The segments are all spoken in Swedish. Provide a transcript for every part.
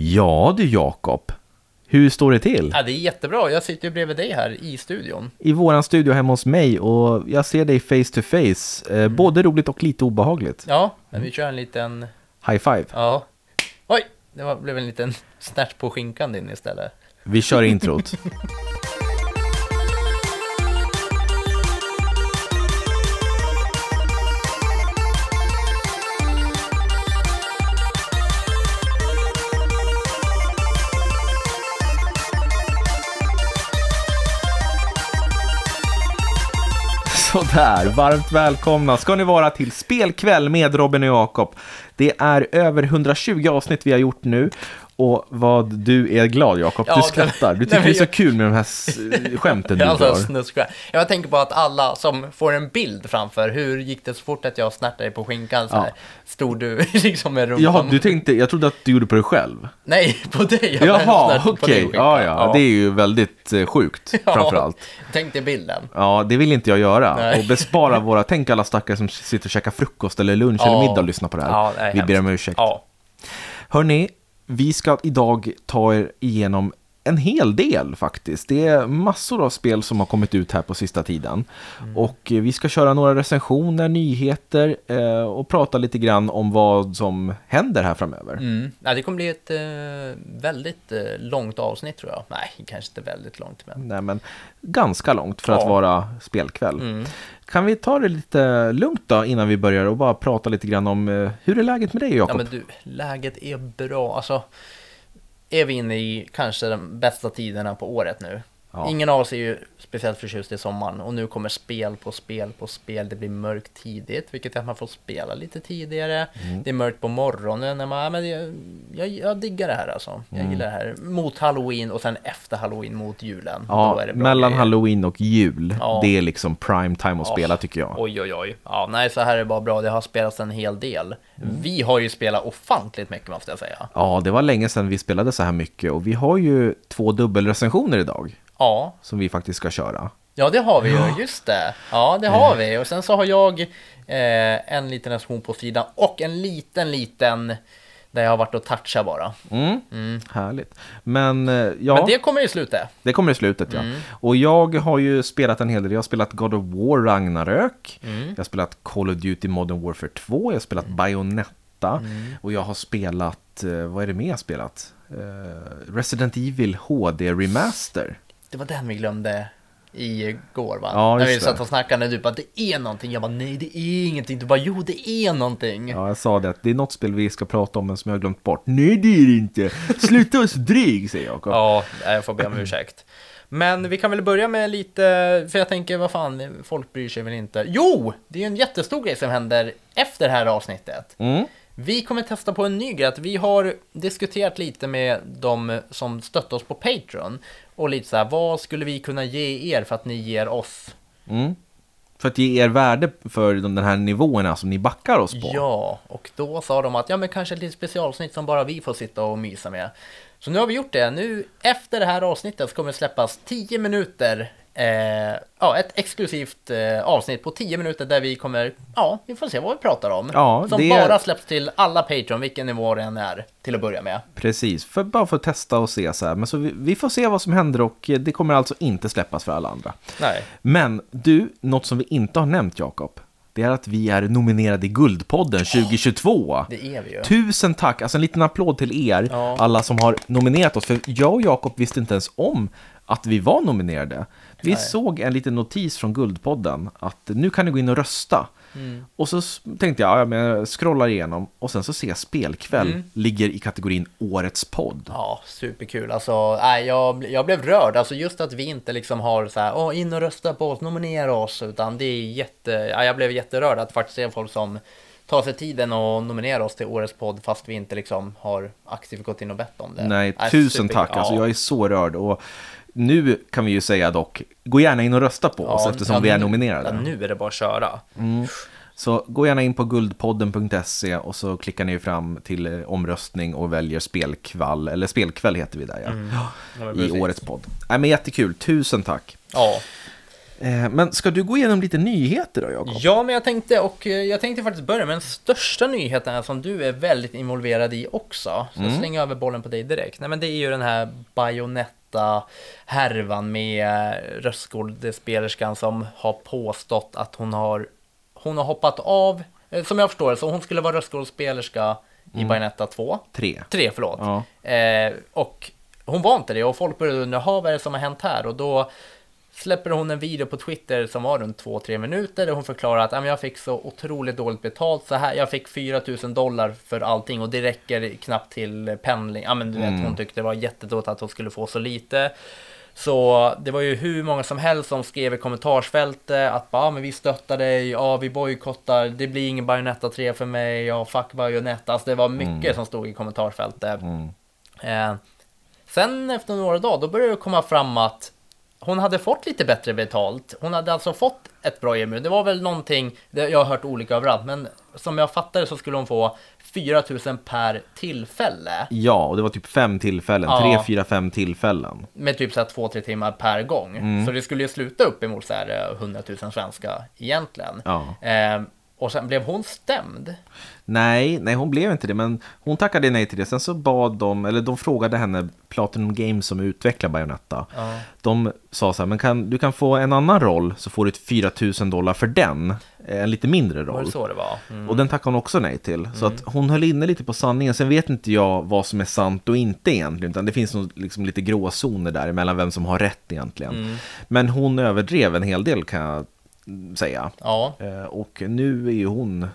Ja du Jakob, hur står det till? Ja, det är jättebra. Jag sitter ju bredvid dig här i studion. I våran studio hemma hos mig och jag ser dig face to face. Eh, både roligt och lite obehagligt. Ja, men vi kör en liten... High five. Ja. Oj, det var, blev en liten snärt på skinkan din istället. Vi kör introt. Sådär, varmt välkomna ska ni vara till Spelkväll med Robin och Jakob. Det är över 120 avsnitt vi har gjort nu och vad du är glad Jakob, Ja, du skrattar. Du nej, tycker men det är så jag- kul med de här skämten du Jag, alltså, drar. snuskar. jag tänker på att alla som får en bild framför, hur gick det så fort att jag snärtade på skinkan så? Ja. Stod du liksom med rumpan? Jaha, du tänkte, jag trodde att du gjorde på dig själv. Nej, på dig. Jag Jaha, okej. din skinka. Ja, ja, det är ju väldigt eh, sjukt, Ja. framförallt. Tänk dig bilden. Ja, det vill inte jag göra. Nej. Och bespara våra, tänk alla stackare som sitter och käkar frukost eller lunch Ja. eller middag och lyssnar på det här. Ja, Vi ber om ursäkt. Ja. Hörni, vi ska idag ta er igenom en hel del faktiskt. Det är massor av spel som har kommit ut här på sista tiden. Mm. Och eh, vi ska köra några recensioner, nyheter eh, och prata lite grann om vad som händer här framöver. Mm. Ja, det kommer bli ett eh, väldigt eh, långt avsnitt tror jag. Nej, kanske inte väldigt långt, men... Nej, men ganska långt för att Ja. vara spelkväll. Mm. Kan vi ta det lite lugnt då innan vi börjar och bara prata lite grann om eh, hur är läget med dig Ja Jakob? men du, läget är bra. Alltså, är vi inne i kanske de bästa tiderna på året nu? Ja. Ingen av oss är ju speciellt förtjust i sommaren och nu kommer spel på spel på spel. Det blir mörkt tidigt, vilket är att man får spela lite tidigare. Mm. Det är mörkt på morgonen. När man, men jag, jag, jag diggar det här alltså. Jag Mm. gillar det här. Mot halloween och sen efter halloween mot julen. Ja, mellan grejer. halloween och jul, Ja. det är liksom prime time att spela tycker jag. Oj, oj, oj. Ja, nej, så här är det bara bra. Det har spelats en hel del. Mm. Vi har ju spelat ofantligt mycket, måste jag säga. Ja, det var länge sedan vi spelade så här mycket och vi har ju två dubbelrecensioner idag Ja, som vi faktiskt ska köra. Ja, det har vi ju, just det. Ja, det har vi. Och sen så har jag eh, en liten recension på sidan och en liten, liten där jag har varit och touchat bara. Mm. Härligt. Men eh, ja, Men det... det kommer i slutet. kommer i slutet ja. Mm. Och jag har ju spelat en hel del. Jag har spelat God of War Ragnarök. Mm. Jag har spelat Call of Duty Modern Warfare 2. Jag har spelat Bayonetta. Mm. Och jag har spelat, eh, vad är det mer jag har spelat? Eh, Resident Evil HD Remaster. Det var den vi glömde igår va? Ja, När vi satt och snackade och du bara det är någonting. Jag bara nej det är ingenting. Du bara jo det är någonting. Ja, jag sa det att det är något spel vi ska prata om men som jag har glömt bort. Nej, det är det inte. Sluta vara så dryg, säger Jakob. Ja, jag får be om ursäkt. Men vi kan väl börja med lite, för jag tänker vad fan, folk bryr sig väl inte. Jo, det är ju en jättestor grej som händer efter det här avsnittet. Mm. Vi kommer testa på en ny grej, att vi har diskuterat lite med de som stöttar oss på Patreon. Och lite så här, vad skulle vi kunna ge er för att ni ger oss? Mm. För att ge er värde för de- den här nivåerna som ni backar oss på. Ja, och då sa de att ja men kanske ett litet specialsnitt som bara vi får sitta och mysa med. Så nu har vi gjort det. Nu efter det här avsnittet så kommer det släppas 10 minuter eh, ja, ett exklusivt eh, avsnitt på 10 minuter där vi kommer, ja, vi får se vad vi pratar om. Ja, som det- bara släpps till alla Patreon, vilken nivå det än är, till att börja med. Precis, för, bara för att testa och se så här. Men så vi, vi får se vad som händer och eh, det kommer alltså inte släppas för alla andra. Nej. Men du, något som vi inte har nämnt Jakob. Det är att vi är nominerade i Guldpodden 2022. Det är vi ju. Tusen tack! Alltså en liten applåd till er, Ja. alla som har nominerat oss. För jag och Jakob visste inte ens om att vi var nominerade. Vi Nej. såg en liten notis från Guldpodden att nu kan ni gå in och rösta. Mm. Och så tänkte jag, ja, men jag scrollar igenom och sen så ser jag Spelkväll Mm. ligger i kategorin Årets podd. Ja, superkul. Alltså, nej, jag, jag blev rörd. Alltså just att vi inte liksom har så här, åh, in och rösta på oss, nominera oss, utan det är jätte, ja, jag blev jätterörd att faktiskt se folk som tar sig tiden och nominerar oss till årets podd fast vi inte liksom har aktivt gått in och bett om det. Nej, tusen super- tack. Alltså, ja. jag är så rörd. Och nu kan vi ju säga dock, gå gärna in och rösta på oss Ja, eftersom ja, vi är nominerade. Ja, nu är det bara att köra. Så gå gärna in på guldpodden.se och så klickar ni fram till eh, omröstning och väljer spelkväll, eller spelkväll heter vi där ja, Ja, men i årets podd. Nej men jättekul, tusen tack. Ja. Eh, Men ska du gå igenom lite nyheter då, Jakob? Ja, men jag tänkte, och eh, jag tänkte faktiskt börja med den största nyheten här som du är väldigt involverad i också. Så jag slänger över bollen på dig direkt. Nej, men det är ju den här Bayonetta-härvan med röstskådespelerskan som har påstått att hon har, hon har hoppat av, eh, som jag förstår det, så hon skulle vara röstskådespelerska i Bayonetta 2. Tre. 3, förlåt. Ja. Eh, och hon var inte det och folk började undra, "Ha, vad är det som har hänt här? Och då släpper hon en video på Twitter som var runt 2-3 minuter där hon förklarar att "Ja, men jag fick så otroligt dåligt betalt så här, jag fick 4000 dollar för allting och det räcker knappt till pendling. Ja, men du vet, hon tyckte det var jättedåligt att hon skulle få så lite. Så det var ju hur många som helst som skrev i kommentarsfältet att bara, ja, men vi stöttar dig, ja vi bojkottar, det blir ingen Bayonetta 3 för mig, ja fuck Bayonetta. Alltså det var mycket som stod i kommentarsfältet. Eh, sen efter några dagar, då började det komma fram att hon hade fått lite bättre betalt. Hon hade alltså fått ett bra erbjudande. Det var väl någonting, jag har hört olika överallt, men som jag fattade så skulle hon få 4 000 per tillfälle. Ja, och det var typ fem tillfällen. Ja. Tre, fyra, fem tillfällen. Med typ så här 2-3 timmar per gång. Mm. Så det skulle ju sluta upp emot så här eh, 100 000 svenska egentligen. Ja. Eh, och sen blev hon stämd. Nej, nej hon blev inte det, men hon tackade nej till det. Sen så bad de, eller de frågade henne, Platinum Games som utvecklar Bayonetta. Ja. De sa så här, men kan, du kan få en annan roll så får du ett 4 000 dollar för den. Eh, En lite mindre Var roll. det så det var? Mm. Och den tackade hon också nej till. Så att hon höll inne lite på sanningen. Sen vet inte jag vad som är sant och inte egentligen. Utan det finns nog liksom lite gråzoner där mellan vem som har rätt egentligen. Mm. Men hon överdrev en hel del kan jag mm, säga. Ja, Eh, Och nu är ju hon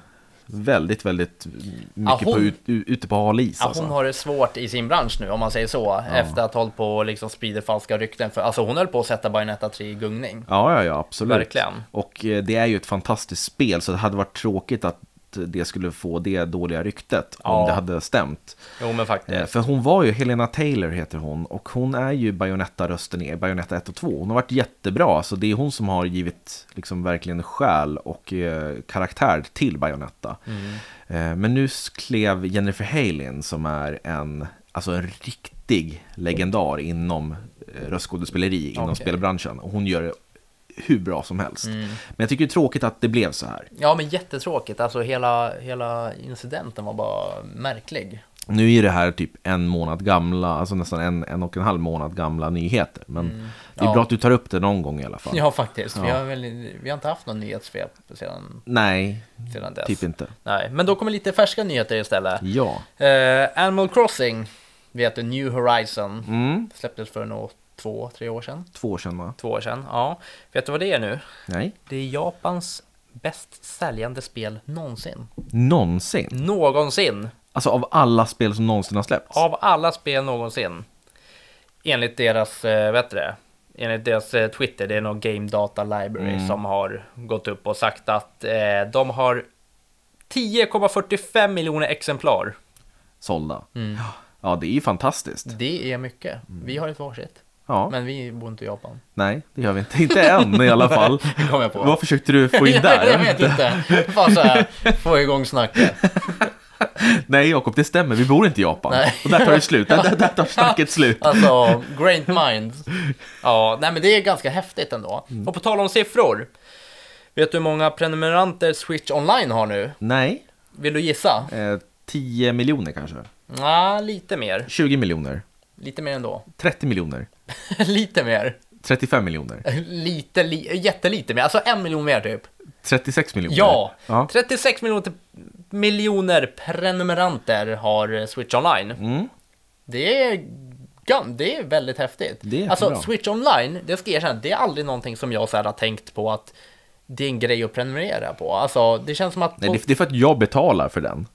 väldigt, väldigt mycket Ja, hon- på ut, ute på hal is. Ja, alltså. hon har det svårt i sin bransch nu om man säger så. Efter att ha hållit på och liksom sprider falska rykten. För, alltså hon höll på att sätta Bayonetta 3 i gungning. Ja, ja, ja, absolut. Verkligen. Och eh, det är ju ett fantastiskt spel, så det hade varit tråkigt att det skulle få det dåliga ryktet om Ja. det hade stämt. Jo men faktiskt. Eh, För hon var ju, Helena Taylor heter hon, och hon är ju Bayonetta-rösten i Bayonetta 1 och 2. Hon har varit jättebra, så det är hon som har givit liksom verkligen själ och eh, karaktär till Bayonetta. Eh, men nu klev Jennifer Halin som är en, alltså en riktig legendar inom eh, röstskådespeleri, inom Okej. spelbranschen. Och hon gör det hur bra som helst. Men jag tycker det är tråkigt att det blev så här. Ja men jättetråkigt. Alltså hela, hela incidenten var bara märklig. Nu är det här typ en månad gamla, alltså nästan en, en och en halv månad gamla nyheter. Men det är Mm. Ja. bra att du tar upp det någon gång i alla fall. Ja faktiskt. Vi, Ja. har väl, vi har inte haft någon nyhetssvep sedan, Nej, sedan dess. typ inte. Nej, men då kommer lite färska nyheter istället. Ja. Eh, Animal Crossing, vet du, New Horizon, Mm. släpptes för nog två, tre år sedan. Två år sedan va? Två år sedan, ja. Vet du vad det är nu? Nej. Det är Japans bäst säljande spel någonsin. Någonsin. Någonsin! Alltså av alla spel som någonsin har släppts. Av alla spel någonsin. Enligt deras, eh, vet du det? Enligt deras eh, Twitter, det är någon Game Data Library Mm. som har gått upp och sagt att eh, de har 10,45 miljoner exemplar. Sålda. Mm. Ja, det är ju fantastiskt. Det är mycket. Vi har ett varsitt. Ja, Men vi bor inte i Japan. nej, det gör vi inte. Inte än i alla fall. Det kom jag på. Vad försökte du få in där? jag vet inte. Bara så här, få igång snacket. Nej, Jakob, det stämmer. Vi bor inte i Japan. Nej. Och där tar det slut. Där, där tar snacket slut. Alltså, great minds. Ja, nej men det är ganska häftigt ändå. Mm. Och på tal om siffror. Vet du hur många prenumeranter Switch Online har nu? Nej, Vill du gissa? eh, 10 miljoner kanske. Ja, lite mer. 20 miljoner. Lite mer ändå. 30 miljoner. lite mer. 35 miljoner. Lite, li, jättelite mer. Alltså en miljon mer typ. 36 miljoner. Ja, ja. 36 miljoner, miljoner prenumeranter har Switch Online. Mm. Det är, det är väldigt häftigt. Det är alltså bra. Switch Online, det ska jag erkänna, det är aldrig någonting som jag så här har tänkt på att det är en grej att prenumerera på. Alltså det känns som att... Nej, det är för att jag betalar för den.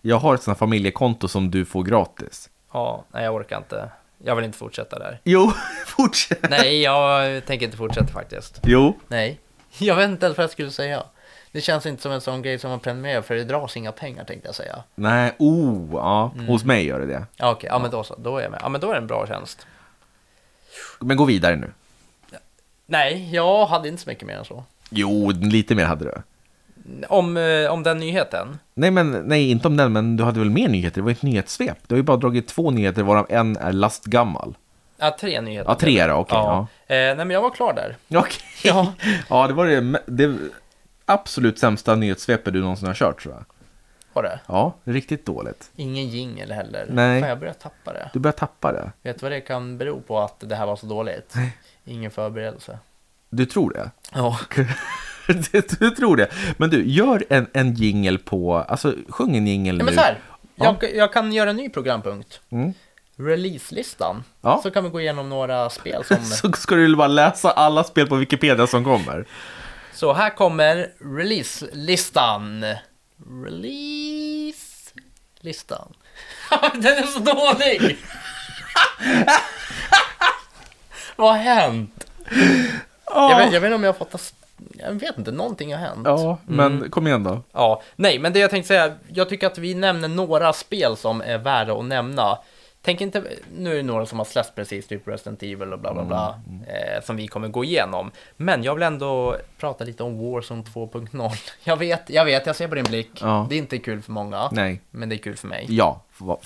Jag har ett sånt här familjekonto som du får gratis. Ja, nej jag orkar inte. Jag vill inte fortsätta där. Jo, fortsätt. Nej, jag tänker inte fortsätta faktiskt. Jo, Nej, jag vet inte ens vad jag skulle säga. Det känns inte som en sån grej som man prenumererar för det dras inga pengar tänkte jag säga. nej, oh, ja, Mm. hos mig gör det det. Ja, okej, ja men då så, då är jag med. Ja men då är det en bra tjänst. Men gå vidare nu. Nej, jag hade inte så mycket mer än så. Jo, lite mer hade du. Om, eh, om den nyheten. Nej, men nej, inte om den, men du hade väl mer nyheter? Det var ett nyhetssvep. Du har ju bara dragit två nyheter, varav en är lastgammal. Ja, tre nyheter. Ja, tre det, okej. ja. ja. Eh, nej, men jag var klar där. Okej. Ja. ja, det var det, det absolut sämsta nyhetssvepet du någonsin har kört tror jag. Var det? Ja, riktigt dåligt. Ingen jingel heller. Nej. Fan, jag börjar tappa det. Du börjar tappa det. Vet du vad det kan bero på att det här var så dåligt? Ingen förberedelse. Du tror det? Ja. du, tror det. Men du, gör en, en jingle på, alltså sjung en jingle Nej, nu. men så här. Ja. Jag, jag kan göra en ny programpunkt. Mm. Release-listan. Ja. Så kan vi gå igenom några spel som... Så ska du bara läsa alla spel på Wikipedia som kommer. Så här kommer release-listan. Release-listan. Den är så dålig! Vad har hänt? Jag, vet, jag vet inte om jag har fått... Jag vet inte, någonting har hänt. Ja, men Mm. kom igen då. Ja, nej, men det jag tänkte säga, jag tycker att vi nämner några spel som är värda att nämna. Tänk inte, nu är det några som har släppts precis, typ Resident Evil och bla bla bla, eh, som vi kommer gå igenom. Men jag vill ändå prata lite om Warzone 2.0. Jag vet, jag vet, jag ser på din blick. Ja. Det är inte kul för många, Nej. men det är kul för mig. Ja,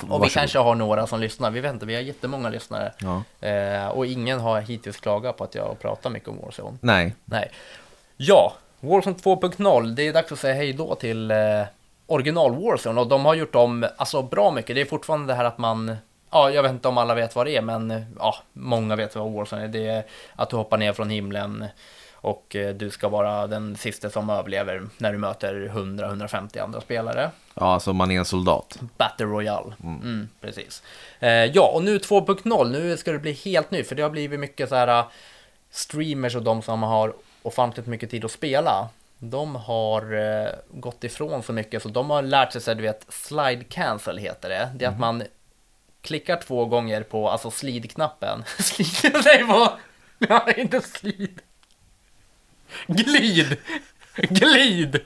Och vi kanske har några som lyssnar, vi vet inte, vi har jättemånga lyssnare. Ja. Eh, och ingen har hittills klagat på att jag pratar mycket om Warzone. Nej. Nej. Ja, Warzone 2.0, det är dags att säga hej då till eh, original Warzone och de har gjort om, alltså bra mycket. Det är fortfarande det här att man, ja, jag vet inte om alla vet vad det är, men eh, ja, många vet vad Warzone är. Det är att du hoppar ner från himlen och eh, du ska vara den sista som överlever när du möter 100-150 andra spelare. Ja, alltså man är en soldat. Battle Royale. Mm, precis. Eh, ja, och nu 2.0, nu ska det bli helt nytt, för det har blivit mycket så här uh, streamers och de som har ofantligt mycket tid att spela. De har eh, gått ifrån så mycket, så de har lärt sig, så här, du vet, slide cancel heter det. Det är att man klickar två gånger på, alltså slid-knappen. slid, nej vad? Nej, inte slid. Glid! Glid!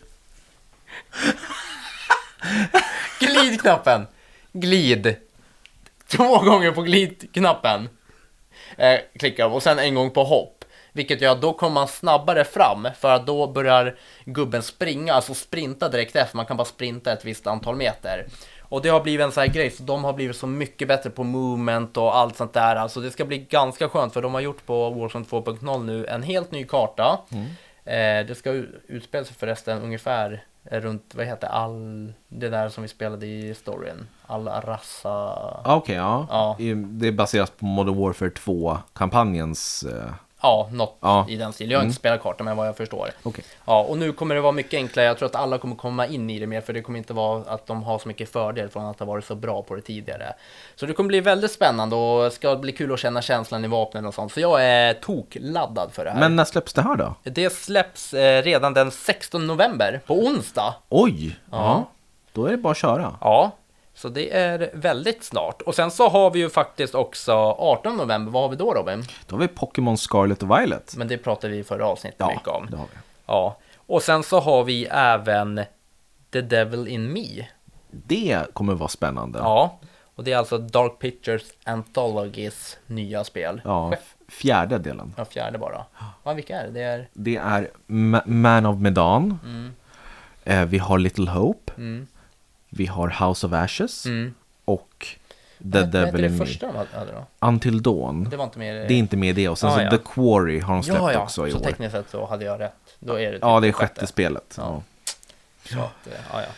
Glidknappen. Glid. Två gånger på glidknappen. Eh, klickar och sen en gång på hopp. Vilket gör att då kommer man snabbare fram för att då börjar gubben springa, alltså sprinta direkt efter. Man kan bara sprinta ett visst antal meter. Och det har blivit en sån här grej, så de har blivit så mycket bättre på movement och allt sånt där. Alltså det ska bli ganska skönt för de har gjort på Warzone 2.0 nu en helt ny karta. Eh, det ska utspela sig förresten ungefär runt, vad heter all det där som vi spelade i storyn? Al Rassa. Ja, Okej, ja. Ja. I- Det är baserat på Modern Warfare 2-kampanjens... Eh, Ja, något Ja. i den stilen. Jag har inte spelat kartan men vad jag förstår. Okej. Ja, och nu kommer det vara mycket enklare. Jag tror att alla kommer komma in i det mer för det kommer inte vara att de har så mycket fördel från att ha varit så bra på det tidigare. Så det kommer bli väldigt spännande och ska bli kul att känna känslan i vapnen och sånt. Så jag är tokladdad för det här. Men när släpps det här då? Det släpps eh, redan den 16 november, på onsdag. Oj! Ja. Ja. Då är det bara att köra. Ja, så det är väldigt snart. Och sen så har vi ju faktiskt också 18 november. Vad har vi då Robin? Då har vi Pokémon Scarlet och Violet. Men det pratade vi i förra avsnittet Ja, mycket om. det har vi. Ja, och sen så har vi även The Devil in Me. Det kommer vara spännande. Ja, och det är alltså Dark Pictures Anthologys nya spel. Ja, fjärde delen. Ja, fjärde bara. Ja, vilka är det? Det är... Det är Ma- Man of Medan. Mm. Eh, vi har Little Hope. Mm. Vi har House of Ashes. Mm. Och The hette Devil det in Me. första de hade då? Until Dawn. Det var inte med Det är inte med det. Och sen Ah, så ja. The Quarry har de släppt Ja, ja, också i så år. tekniskt sett så hade jag rätt. Då är det typ Ja, det är sjätte spelet. Ja. Ja. Så att, eh, ja, ja.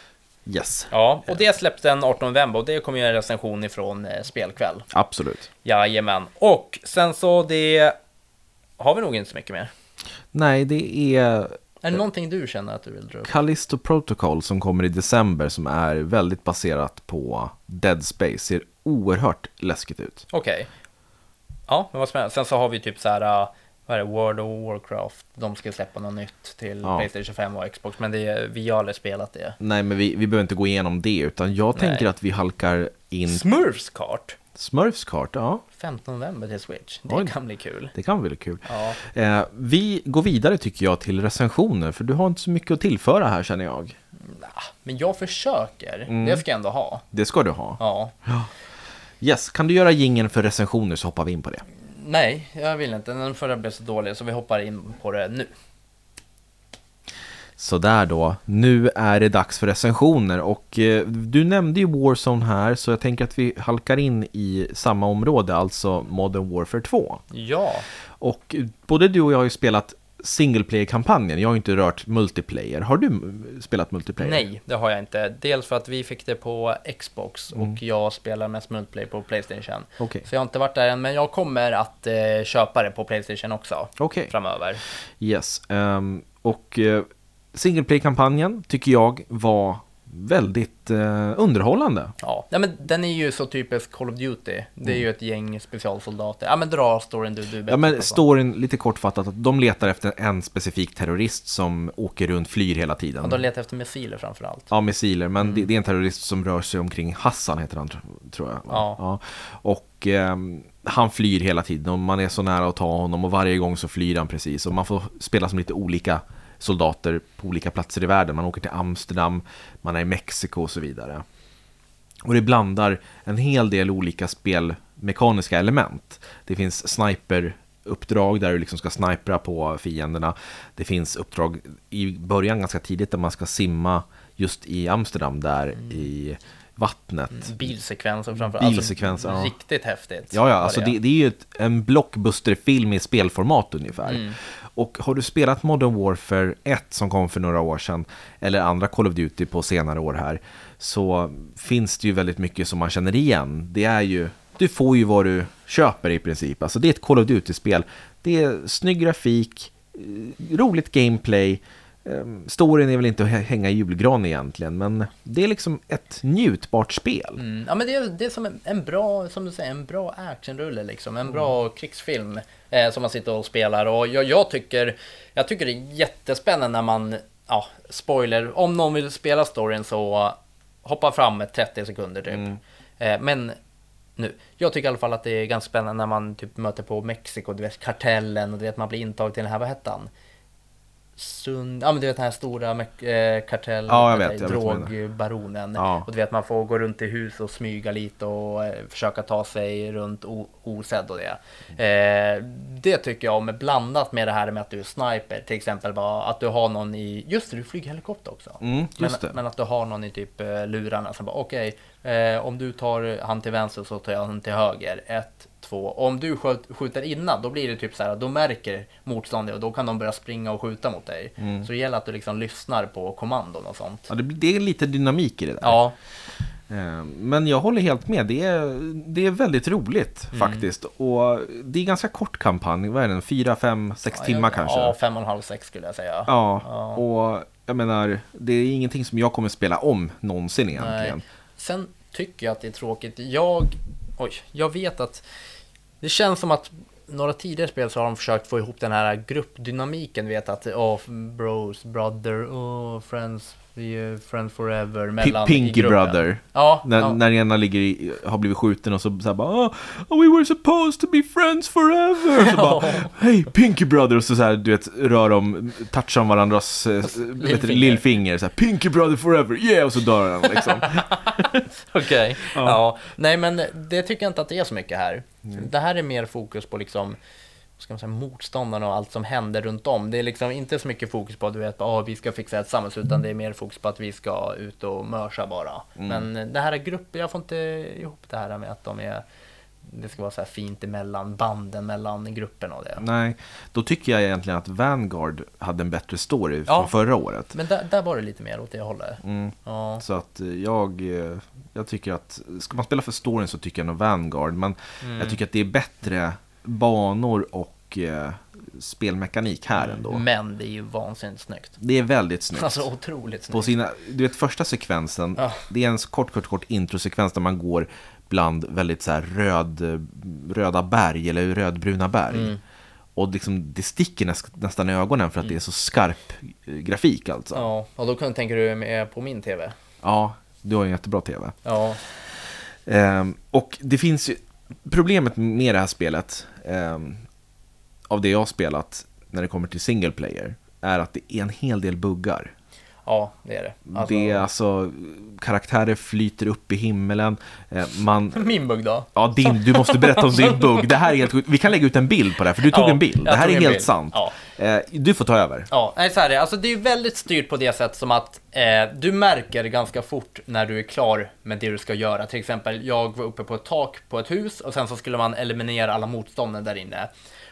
Yes, ja, och det släpps den 18 november och det kommer ju en recension ifrån eh, Spelkväll. absolut. Jajamän. Och sen så det har vi nog inte så mycket mer. Nej, det är Är det någonting du känner att du vill dra upp? Callisto Protocol som kommer i december som är väldigt baserat på Dead Space. Ser oerhört läskigt ut. Okej. Ja, men vad spännande. Sen så har vi typ så här, uh, vad är det, World of Warcraft. De ska släppa något nytt till Ja. Playstation 5 och Xbox, men det, vi har aldrig spelat det. Nej, men vi, vi behöver inte gå igenom det, utan jag Nej. tänker att vi halkar in Smurfs kart. Smurfs kart, ja. 15 november till Switch. Det Oj. kan bli kul. Det kan bli kul. Ja. Eh, vi går vidare tycker jag till recensioner, för du har inte så mycket att tillföra här känner jag. Men jag försöker. Mm. Det ska jag ändå ha. Det ska du ha. Ja. Yes, kan du göra gingen för recensioner så hoppar vi in på det. Nej, jag vill inte. Den förra blev så dålig så vi hoppar in på det nu. Sådär då, nu är det dags för recensioner och eh, du nämnde ju Warzone här så jag tänker att vi halkar in i samma område, alltså Modern Warfare 2. Ja, Och både du och jag har ju spelat single player-kampanjen, jag har ju inte rört multiplayer. Har du spelat multiplayer? nej, det har jag inte. Dels för att vi fick det på Xbox Mm. och jag spelar mest multiplayer på Playstation. Okej. Så jag har inte varit där än, men jag kommer att eh, köpa det på Playstation också Okej. framöver. Yes. ehm, och uh, single player-kampanjen tycker jag var väldigt eh, underhållande. Ja, nej, men den är ju så typisk Call of Duty. Det är Mm. ju ett gäng specialsoldater. Ja, men dra storyn du, du Ja, men storyn, lite kortfattat, att de letar efter en specifik terrorist som åker runt, flyr hela tiden. Ja, de letar efter missiler framför allt. Ja, missiler, men det, det är en terrorist som rör sig omkring Hassan, heter han, tr- tror jag. Ja. Och ehm, han flyr hela tiden och man är så nära att ta honom och varje gång så flyr han precis. Och man får spela som lite olika soldater på olika platser i världen. Man åker till Amsterdam, man är i Mexiko och så vidare. Och det blandar en hel del olika spelmekaniska element. Det finns sniperuppdrag där du liksom ska snipra på fienderna. Det finns uppdrag i början ganska tidigt där man ska simma just i Amsterdam där i vattnet. Bilsekvenser framför Bilsekvenser, alltså, ja. Riktigt häftigt. Ja, ja, alltså det, det är ju ett, en blockbusterfilm i spelformat ungefär. Mm. Och har du spelat Modern Warfare 1 som kom för några år sedan, eller andra Call of Duty på senare år här, så finns det ju väldigt mycket som man känner igen. Det är ju, du får ju vad du köper i princip. Alltså det är ett Call of Duty-spel. Det är snygg grafik, eh, roligt gameplay, eh, Storyn är väl inte att hä- hänga i julgran egentligen, men det är liksom ett njutbart spel. Mm. Ja men det är, det är som en, en bra, som du säger, en bra actionrulle liksom. En bra krigsfilm eh, som man sitter och spelar. Och jag, jag, tycker, jag tycker det är jättespännande när man, ja, spoiler, om någon vill spela storyn så hoppa fram med 30 sekunder typ. Eh, men nu, jag tycker i alla fall att det är ganska spännande när man typ möter på Mexiko, du vet kartellen och du vet man blir intagen till den här, vad hette han? Sund, ja men du vet den här stora eh, kartell, Ja, jag vet, jag drogbaronen. Ja. Och du vet man får gå runt i hus och smyga lite och eh, försöka ta sig runt osedd och det. Eh, det tycker jag om, blandat med det här med att du är sniper, till exempel bara att du har någon i, just det, du flyger helikopter också. Mm, men, men att du har någon i typ eh, lurarna som bara okej, eh, om du tar han till vänster så tar jag han till höger. Ett, två. Om du skjut, skjuter innan, då blir det typ så här, då märker motståndare och då kan de börja springa och skjuta mot dig. Mm. Så det gäller att du liksom lyssnar på kommandon och sånt. Ja, det, det är lite dynamik i det där. Ja, Eh, Men jag håller helt med. Det är, det är väldigt roligt Mm. faktiskt. Och det är ganska kort kampanj. Vad är den? Fyra, fem, sex timmar ja, kanske? Ja, fem och en halv, sex skulle jag säga. Ja, Ja. och jag menar, det är ingenting som jag kommer spela om någonsin egentligen. Nej. Sen tycker jag att det är tråkigt. Jag, oj, jag vet att det känns som att några tidigare spel så har de försökt få ihop den här gruppdynamiken. Vet att, oh, bros, brother, oh, friends, we are friends forever. P- Mellan i Pinky. Brother. Ja, När, ja. när ena ligger i, har blivit skjuten och så, så här bara oh, We were supposed to be friends forever. Och så bara Hej Pinky Brother och så, så här, du vet, rör de, touchar de varandras eh, du, Lillfinger. lillfinger. Så här, Pinky Brother forever, yeah! Och så dör han liksom. Okej, ja. Nej men det tycker jag inte att det är så mycket här. Det här är mer fokus på liksom ska man säga, motståndarna och allt som händer runt om. Det är liksom inte så mycket fokus på att du vet, ah, vi ska fixa ett samhälle, utan det är mer fokus på att vi ska ut och mörsa bara. Men det här är grupper, jag får inte ihop det här med att de är det ska vara så här fint emellan banden mellan grupperna och det. Nej, då tycker jag egentligen att Vanguard hade en bättre story Ja. från förra året. Men där, där var det lite mer åt det hållet. Mm. Ja. Så att jag, eh, jag tycker att, ska man spela för storyn så tycker jag nog Vanguard. Men Mm. jag tycker att det är bättre banor och eh, spelmekanik här ändå. Men det är ju vansinnigt snyggt. Det är väldigt snyggt. Alltså otroligt På snyggt. sina, du vet första sekvensen, Ja. det är en kort, kort, kort introsekvens där man går bland väldigt så röd, röda berg eller rödbruna berg. Mm. Och liksom, det sticker näst, nästan i ögonen för att det är så skarp eh, grafik alltså. Ja, Ja, och då kan tänker du med på min TV. du har en jättebra tv. Ja, Ehm, och det finns ju, problemet med det här spelet, ehm, av det jag har spelat när det kommer till single player, är att det är en hel del buggar. ja det är det. Alltså, Det är alltså, karaktärer flyter upp i himmelen, eh, man... Min bugg då? Ja, din, du måste berätta om din bugg. Det här är helt. Vi kan lägga ut en bild på det här, för du tog Ja, en bild. Det här är helt bild. sant. Ja. Eh, du får ta över. Ja, nej, så här är det. Alltså det är väldigt styrt på det sätt som att eh, du märker ganska fort när du är klar med det du ska göra. Till exempel, jag var uppe på ett tak på ett hus och sen så skulle man eliminera alla motståndare där inne.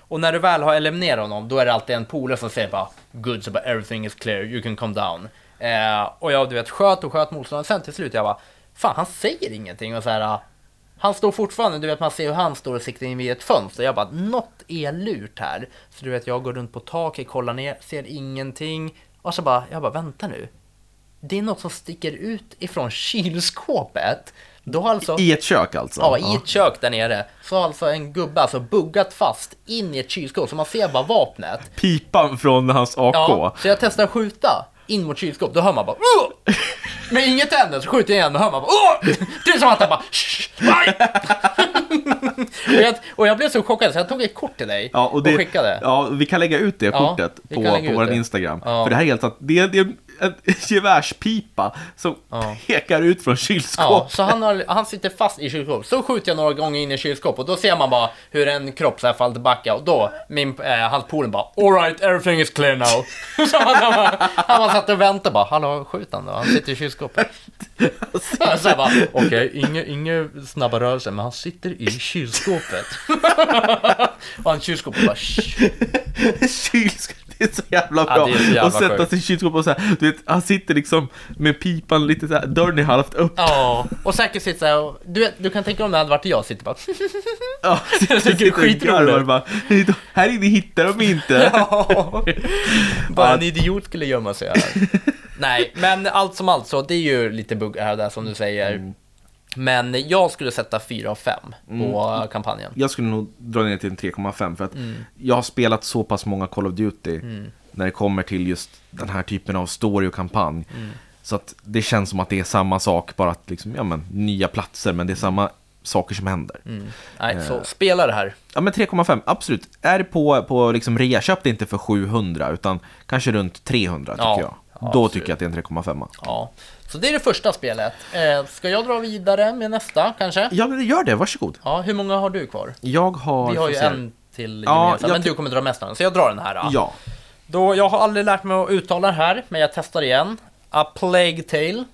Och när du väl har eliminerat honom, då är det alltid en polare som säger bara Good, so everything is clear, you can come down. Eh, och jag, du vet, sköt och sköt motståndaren. Sen till slut, jag bara Fan, han säger ingenting och så här. Han står fortfarande, du vet man ser hur han står och siktar in vid ett fönster. Jag bara, något är lurt här. Så du vet, jag går runt på taket, kollar ner, ser ingenting. Och så bara, jag bara, vänta nu. Det är något som sticker ut ifrån kylskåpet. Då alltså... I ett kök alltså? Ja, i ett kök där nere. Så har alltså en gubbe alltså buggat fast in i ett kylskåp, så man ser bara vapnet. Pipan från hans AK? Ja, så jag testar att skjuta in mot kylskåp, då hör man bara Åh! Med inget tänder så skjuter jag igen och hör man bara Åh! Det är som att han bara "Shh! Aj!" och, jag, och jag blev så chockad så jag tog ett kort till dig Ja, och, det, skickade. Ja, vi kan lägga ut det Ja, kortet på, på vår. Instagram. Ja. För det här är helt sant. Det det en gevärspipa som Ja. pekar ut från Ja, kylskåpet. så han, har, han sitter fast i kylskåpet. Så skjuter jag några gånger in i kylskåpet och då ser man bara hur en kropp så här faller tillbaka och då, min, eh, hans bara Alright, everything is clear now. så han, han, bara, han bara satt och väntade bara, hallå skjut han då, han sitter i kylskåpet. så jag bara, okej, inga, inga snabba rörelser, men han sitter i kylskåpet. och han kylskåpet bara, "Shh." Det är så jävla Ja, bra. så jävla och sätta sjukt. sig i kylskåpet och så här, du vet, han sitter liksom med pipan lite så här, dörren är halvt upp. Ja, och säkert sitter så här och, du, vet, du kan tänka om det hade varit jag, sitter bara Ja, är och skitroligt. bara, Här inne hittar de inte. Ja, bara en idiot skulle gömma sig här. Nej, men allt som allt så, det är ju lite bugg här där som du säger. Mm. Men jag skulle sätta 4 av 5 på kampanjen. Jag skulle nog dra ner till en 3,5 för att Mm. jag har spelat så pass många Call of Duty när det kommer till just den här typen av story och kampanj. Mm. Så att det känns som att det är samma sak, bara att liksom, ja men, nya platser, men det är samma saker som händer. Nej, Eh. så spela det här. Ja men 3,5, absolut. Är det på, på liksom rea, köp det inte för 700 utan kanske runt 300 tycker Ja, jag. ja, Då absolut. tycker jag att det är en 3,5. Ja, så det är det första spelet. Eh, ska jag dra vidare med nästa kanske? Ja men gör det, varsågod. Ja, hur många har du kvar? Jag har... Vi har ju se. en till Ja, gemensamt, men du kommer dra mest av den. Så jag drar den här. Då. Ja. Då, jag har aldrig lärt mig att uttala det här, men jag testar igen. A Plague Tale.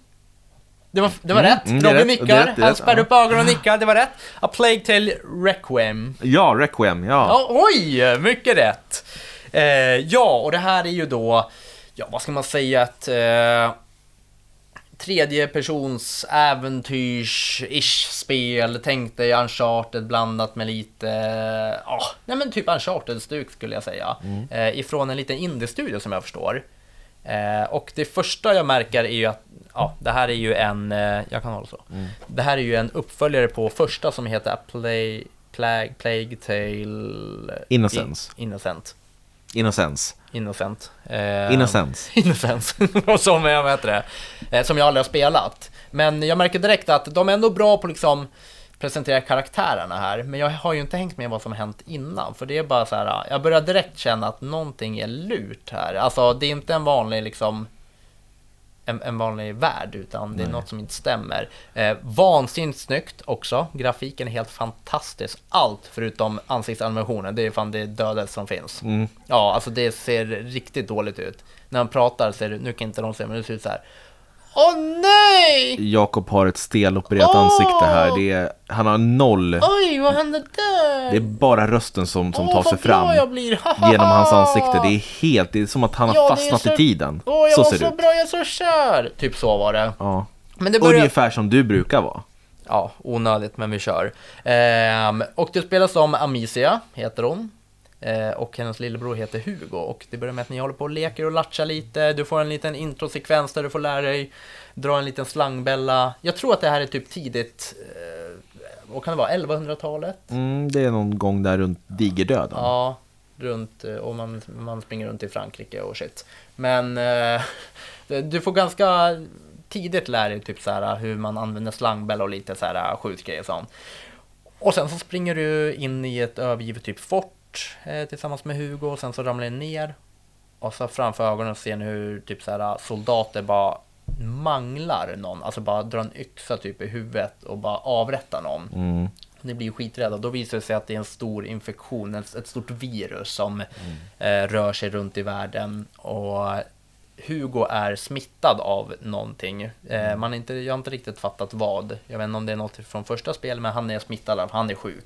Det var, det var Mm, rätt. mm, Robin nickar, han spärrar upp ögonen och nickar, det var rätt. A Plague Tale Requiem. Ja, Requiem, ja. Ja, oj, mycket rätt. Eh, ja, och det här är ju då, ja vad ska man säga, ett eh, tredje persons äventyrs-ish spel. Tänk dig Uncharted blandat med lite, ja, nej men typ Uncharted-stuk skulle jag säga. Eh, ifrån en liten indie-studio som jag förstår. Eh, och det första jag märker är ju att, ja, det här är ju en, eh, jag kan hålla så. Det här är ju en uppföljare på första som heter A Play, Plague, Plague Tale... Innocence. In, innocent. Innocence. Innocent. Eh, Innocence. Innocence. Som jag vet det. Eh, som jag aldrig har spelat. Men jag märker direkt att de är ändå bra på liksom presentera karaktärerna här. Men jag har ju inte hängt med vad som har hänt innan. För det är bara så här, jag börjar direkt känna att någonting är lurt här. Alltså det är inte en vanlig liksom en, en vanlig värld, utan det är något som inte stämmer. Eh, vansinnigt snyggt också. Grafiken är helt fantastisk. Allt förutom ansiktsanimationen, det är fan det dödaste som finns. Mm. Ja, alltså det ser riktigt dåligt ut. När han pratar ser det, nu kan inte de se, men det ser ut så här. Åh nej! Jakob har ett stelopererat Åh! ansikte här. Det är, han har noll. Oj, vad hände där? Det är bara rösten som, som Åh, tar sig fram genom hans ansikte. Det är helt, det är som att han har Ja, är fastnat så- i tiden. Åh, jag så var så ut. bra, jag är så kär! Typ så var det. Ja. Men det börjar... Ungefär som du brukar vara. Ja, onödigt, men vi kör. Ehm, och det spelas om Amicia, heter hon. Eh, och hennes lillebror heter Hugo. Och det börjar med att ni håller på och leker och latchar lite. Du får en liten introsekvens där du får lära dig dra en liten slangbälla. Jag tror att det här är typ tidigt, eh, vad kan det vara, 1100-talet? Mm, det är någon gång där runt digerdöden. Ja, runt, eh, och man, man springer runt i Frankrike och shit. Men du får ganska tidigt lära dig typ så här hur man använder slangbälla och lite så här skjutgrejer och sånt. Och sen så springer du in i ett övergivet typ fort eh, tillsammans med Hugo och sen så ramlar ni ner. Och så framför ögonen ser ni hur typ så här soldater bara manglar någon, alltså bara drar en yxa typ i huvudet och bara avrättar någon. Mm. Ni blir skiträdda. Då visar det sig att det är en stor infektion, ett, ett stort virus som eh, rör sig runt i världen. Och Hugo är smittad av någonting. Eh, man har inte, jag har inte riktigt fattat vad. Jag vet inte om det är något från första spelet, men han är smittad, han är sjuk.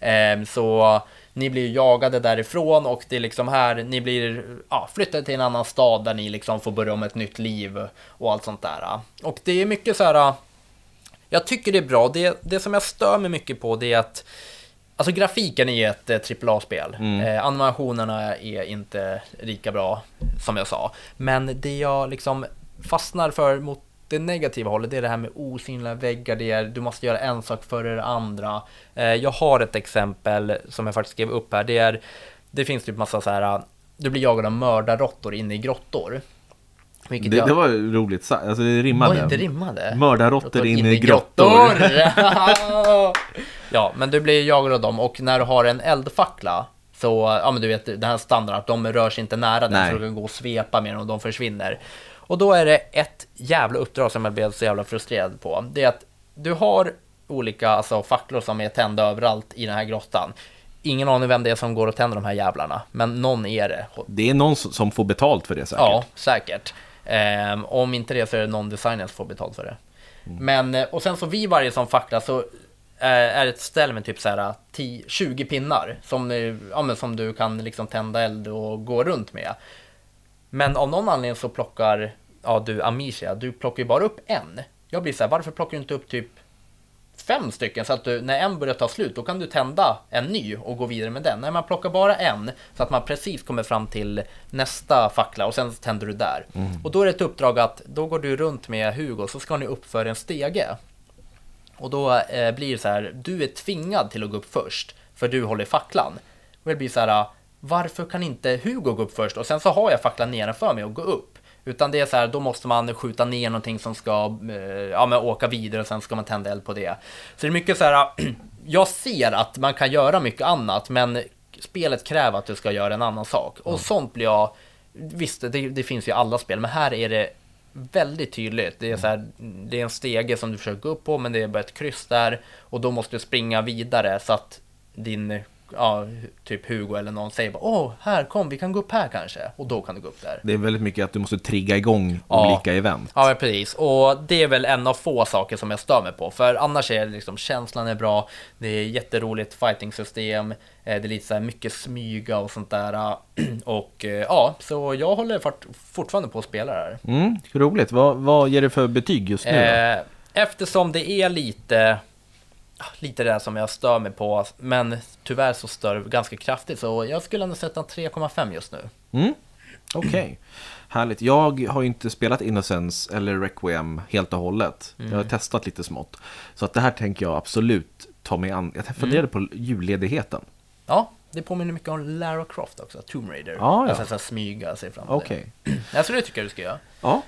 Eh, så ni blir jagade därifrån och det är liksom här, ni blir ja, flyttade till en annan stad där ni liksom får börja om ett nytt liv och allt sånt där. Och det är mycket så här, jag tycker det är bra. Det, det som jag stör mig mycket på det är att Alltså grafiken i ett eh, AAA-spel. Eh, animationerna är inte lika bra som jag sa. Men det jag liksom fastnar för mot det negativa hållet, det är det här med osynliga väggar, det är du måste göra en sak före det andra. Eh, jag har ett exempel som jag faktiskt skrev upp här, det är det finns typ massa så här, du blir jagad av mördarråttor inne i grottor. Vilket Det, jag- det var roligt sagt, alltså det rimmade. Oj, det rimmade. Mördarråttor in i grottor. grottor. ja, men du blir jagad av dem och när du har en eldfackla så, ja men du vet den här standarden att de rör sig inte nära den Nej. så du kan gå och svepa med dem och de försvinner. Och då är det ett jävla uppdrag som jag blev så jävla frustrerad på. Det är att du har olika alltså, facklor som är tända överallt i den här grottan. Ingen aning vem det är som går och tänder de här jävlarna, men någon är det. Det är någon som får betalt för det säkert. Ja, säkert. Ehm, om inte det så är det någon designer som får betalt för det. Men, eh, och sen så vid varje sån fackla så eh, är det ett ställe med typ så här 10, 20 pinnar som, eh, ja, som du kan liksom tända eld och gå runt med. Men av någon anledning så plockar ja, du Amicia, du plockar ju bara upp en. Jag blir så här, varför plockar du inte upp typ fem stycken så att du, när en börjar ta slut, då kan du tända en ny och gå vidare med den. Nej, man plockar bara en så att man precis kommer fram till nästa fackla och sen tänder du där. Och då är det ett uppdrag att då går du runt med Hugo så ska ni upp för en stege. Och då eh, blir det så här, du är tvingad till att gå upp först för du håller facklan. Och det blir så här, varför kan inte Hugo gå upp först och sen så har jag facklan nedanför mig och gå upp. Utan det är så här, då måste man skjuta ner någonting som ska eh, ja, men åka vidare och sen ska man tända eld på det. Så det är mycket så här, jag ser att man kan göra mycket annat men spelet kräver att du ska göra en annan sak. Och sånt blir jag, visst det, det finns ju i alla spel, men här är det väldigt tydligt. Det är, så här, det är en stege som du försöker gå upp på, men det är bara ett kryss där. Och då måste du springa vidare så att din, ja, typ Hugo eller någon säger bara Åh, här kom, vi kan gå upp här kanske. Och då kan du gå upp där. Det är väldigt mycket att du måste trigga igång Ja. olika event. Ja, precis. Och det är väl en av få saker som jag stör mig på. För annars är det liksom, känslan är bra, det är jätteroligt fighting-system, eh, det är lite så här mycket smyga och sånt där. Och eh, ja, så jag håller fort, fortfarande på att spela det här. Mm, roligt. Vad, vad ger det för betyg just nu? då? Eh, eftersom det är lite, lite det där som jag stör mig på, men tyvärr så stör det ganska kraftigt. Så jag skulle ändå sätta en 3,5 just nu. Mm. Okej, härligt. Jag har ju inte spelat Innocence eller Requiem helt och hållet. Jag har testat lite smått. Så att det här tänker jag absolut ta mig an. Jag funderade på julledigheten. Ja, det påminner mycket om Lara Croft också, Tomb Raider. Ja, ja. Alltså så här smyga sig fram. Okej. Jag skulle tycka du ska göra. Ja.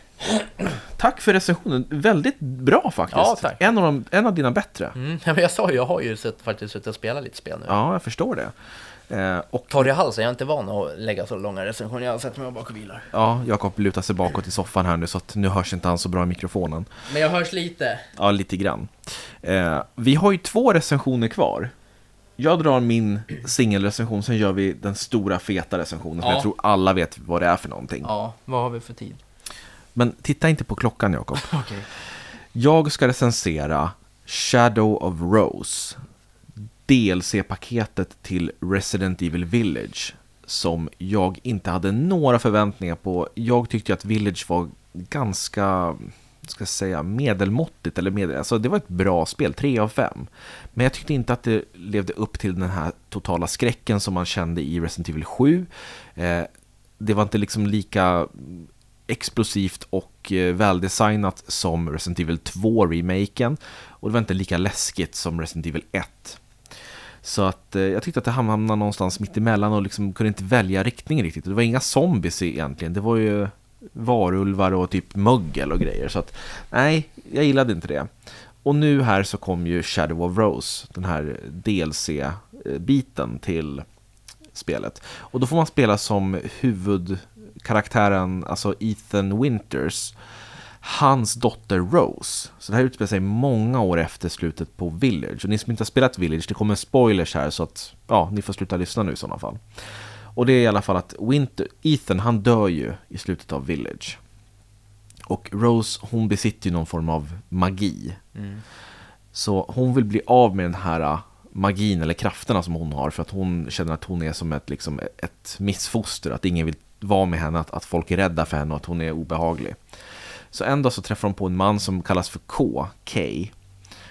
Tack för recensionen. Väldigt bra faktiskt. Ja, tack. En, av de, en av dina bättre. Mm, men jag sa ju, jag har ju sett, faktiskt suttit och spelat lite spel nu. Ja, jag förstår det. Eh, och Torr i halsen, jag är inte van att lägga så långa recensioner. Jag har sett mig bak och vilar. ja, Jakob lutar sig bakåt i soffan här nu så att nu hörs inte han så bra i mikrofonen. Men jag hörs lite. Ja, lite grann. Eh, vi har ju två recensioner kvar. Jag drar min singelrecension, sen gör vi den stora feta recensionen som Ja. jag tror alla vet vad det är för någonting. Ja, vad har vi för tid? Men titta inte på klockan Jakob. Okej. Jag ska recensera Shadow of Rose. DLC-paketet till Resident Evil Village. Som jag inte hade några förväntningar på. Jag tyckte att Village var ganska, ska jag säga, medelmåttigt. Eller medel, alltså det var ett bra spel, 3 av 5. Men jag tyckte inte att det levde upp till den här totala skräcken som man kände i Resident Evil 7. Eh, det var inte liksom lika explosivt och eh, väldesignat som Resident Evil 2-remaken. Och det var inte lika läskigt som Resident Evil 1. Så att eh, jag tyckte att det hamnade någonstans mitt emellan och liksom kunde inte välja riktning riktigt. Det var inga zombies egentligen. Det var ju varulvar och typ mögel och grejer. Så att nej, jag gillade inte det. Och nu här så kom ju Shadow of Rose, den här DLC-biten till spelet. Och då får man spela som huvudkaraktären, alltså Ethan Winters. hans dotter Rose. Så det här utspelar sig många år efter slutet på Village. Och ni som inte har spelat Village, det kommer spoilers här så att ja, ni får sluta lyssna nu i sådana fall. Och det är i alla fall att Winter, Ethan han dör ju i slutet av Village. Och Rose hon besitter ju någon form av magi. Mm. Så hon vill bli av med den här äh, magin eller krafterna som hon har för att hon känner att hon är som ett, liksom, ett missfoster, att ingen vill vara med henne, att, att folk är rädda för henne och att hon är obehaglig. Så en dag så träffar hon på en man som kallas för K, K.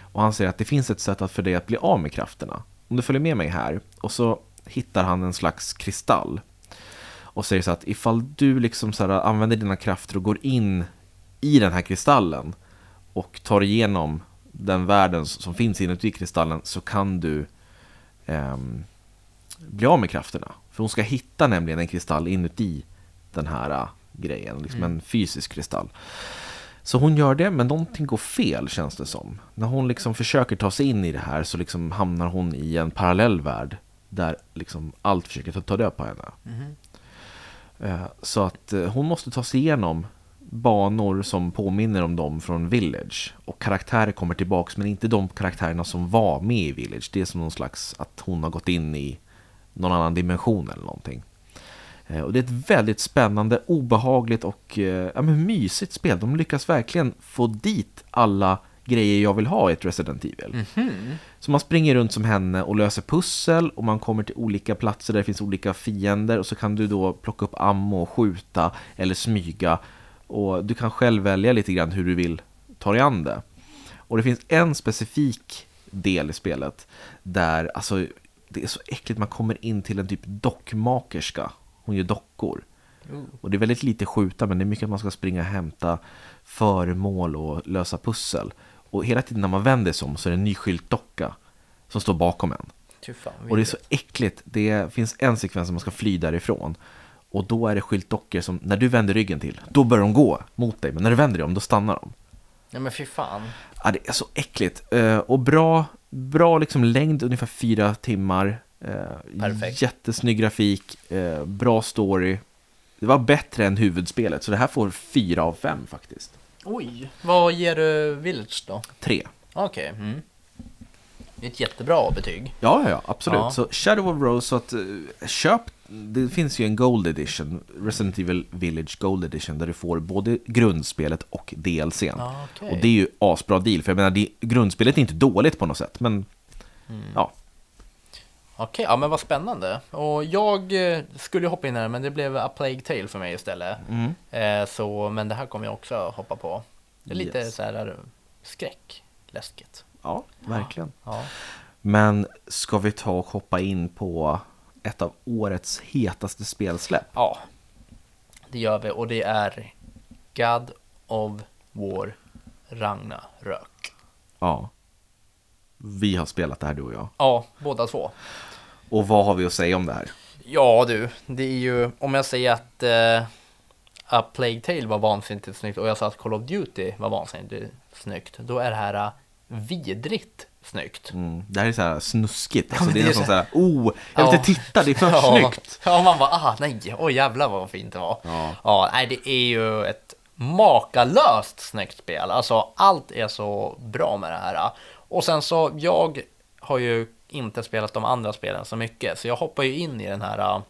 Och han säger att det finns ett sätt för dig att bli av med krafterna. Om du följer med mig här. Och så hittar han en slags kristall. Och säger så att ifall du liksom så här, använder dina krafter och går in i den här kristallen och tar igenom den världen som finns inuti kristallen så kan du eh, bli av med krafterna. För hon ska hitta nämligen en kristall inuti den här uh, grejen, liksom mm. en fysisk kristall. Så hon gör det, men någonting går fel känns det som. När hon liksom försöker ta sig in i det här så liksom hamnar hon i en parallell värld där liksom allt försöker ta död på henne. Mm. Så att eh, hon måste ta sig igenom banor som påminner om dem från Village. Och karaktärer kommer tillbaks, men inte de karaktärerna som var med i Village. Det är som någon slags att hon har gått in i någon annan dimension eller någonting. Eh, och det är ett väldigt spännande, obehagligt och ja, men mysigt spel. De lyckas verkligen få dit alla grejer jag vill ha i ett Resident Evil. Mm -hmm. Så man springer runt som henne och löser pussel och man kommer till olika platser där det finns olika fiender och så kan du då plocka upp ammo och skjuta eller smyga och du kan själv välja lite grann hur du vill ta dig an det. Och det finns en specifik del i spelet där, alltså det är så äckligt, man kommer in till en typ dockmakerska. Hon gör dockor. Mm. Och det är väldigt lite skjuta, men det är mycket att man ska springa och hämta föremål och lösa pussel. Och hela tiden när man vänder sig om så är det en ny skyltdocka som står bakom en. Fan, och det är så äckligt. Det finns en sekvens som man ska fly därifrån. Och då är det skyltdockor som, när du vänder ryggen till, då börjar de gå mot dig. Men när du vänder dig om, då stannar de. Ja men fy fan. Ja, det är så äckligt. Uh, och bra, bra liksom längd, ungefär fyra timmar. Uh, Perfekt. Jättesnygg grafik, uh, bra story. Det var bättre än huvudspelet, så det här får fyra av fem faktiskt. Oj, vad ger du Village då? Tre. Okej. Okay. Mm. Det är ett jättebra betyg. Ja, ja, absolut. Ja. Så Shadow of Rose, så att uh, köp det finns ju en Gold Edition, Resident Evil Village Gold Edition, där du får både grundspelet och DLCn. Ah, okay. Och det är ju asbra deal, för jag menar, det, grundspelet är inte dåligt på något sätt, men mm. ja. Okej, ja men vad spännande. Och jag eh, skulle hoppa in här, men det blev A Plague Tale för mig istället. Mm. Eh, så, men det här kommer jag också hoppa på. Det är lite yes. så här skräck, läskigt. Ja, verkligen. Ja. Men ska vi ta och hoppa in på ett av årets hetaste spelsläpp? Ja, det gör vi och det är God of War Ragnarök. Ja. Vi har spelat det här du och jag. Ja, båda två. Och vad har vi att säga om det här? Ja du, det är ju om jag säger att uh, A Plague Tale var vansinnigt snyggt och jag sa att Call of Duty var vansinnigt snyggt. Då är det här uh, vidrigt snyggt. Mm. Det här är så här snuskigt. Alltså, ja, det är nästan så här, oh, jag vill inte titta, det är för ja. snyggt. Ja, man bara, ah, nej, oj oh, jävlar vad fint det var. Ja. ja, nej, det är ju ett makalöst snyggt spel. Alltså, allt är så bra med det här. Och sen så, jag har ju inte spelat de andra spelen så mycket, så jag hoppar ju in i den här äh,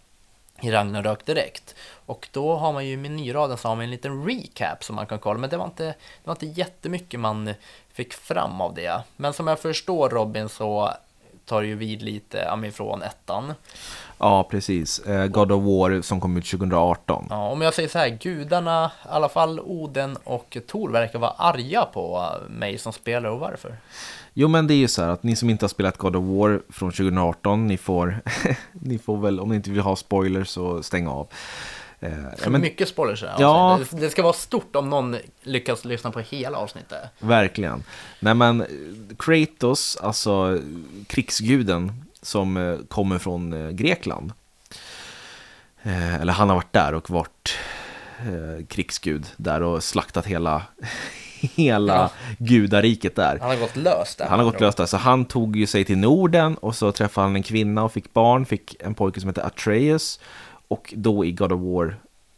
i Ragnarök direkt. Och då har man ju i menyraden så har man en liten recap som man kan kolla, men det var inte, det var inte jättemycket man fick fram av det. Men som jag förstår Robin så tar ju vid lite ifrån ettan. Ja, precis. Eh, God of War som kom ut 2018. Ja, om jag säger så här, gudarna, i alla fall Oden och Tor verkar vara arga på mig som spelare och varför? Jo, men det är ju så här att ni som inte har spelat God of War från 2018, ni får, ni får väl, om ni inte vill ha spoilers så stäng av. Eh, ja, men, mycket spoilers här. Ja. Det, ska vara stort om någon lyckas lyssna på hela avsnittet. Verkligen. Nej men Kratos, alltså krigsguden som eh, kommer från eh, Grekland. Eller han har varit där och varit krigsgud där och slaktat hela, hela ja. gudariket där. Han har gått löst där. Han har gått löst där, så han tog ju sig till Norden och så träffade han en kvinna och fick barn, fick en pojke som heter Atreus och då i God of War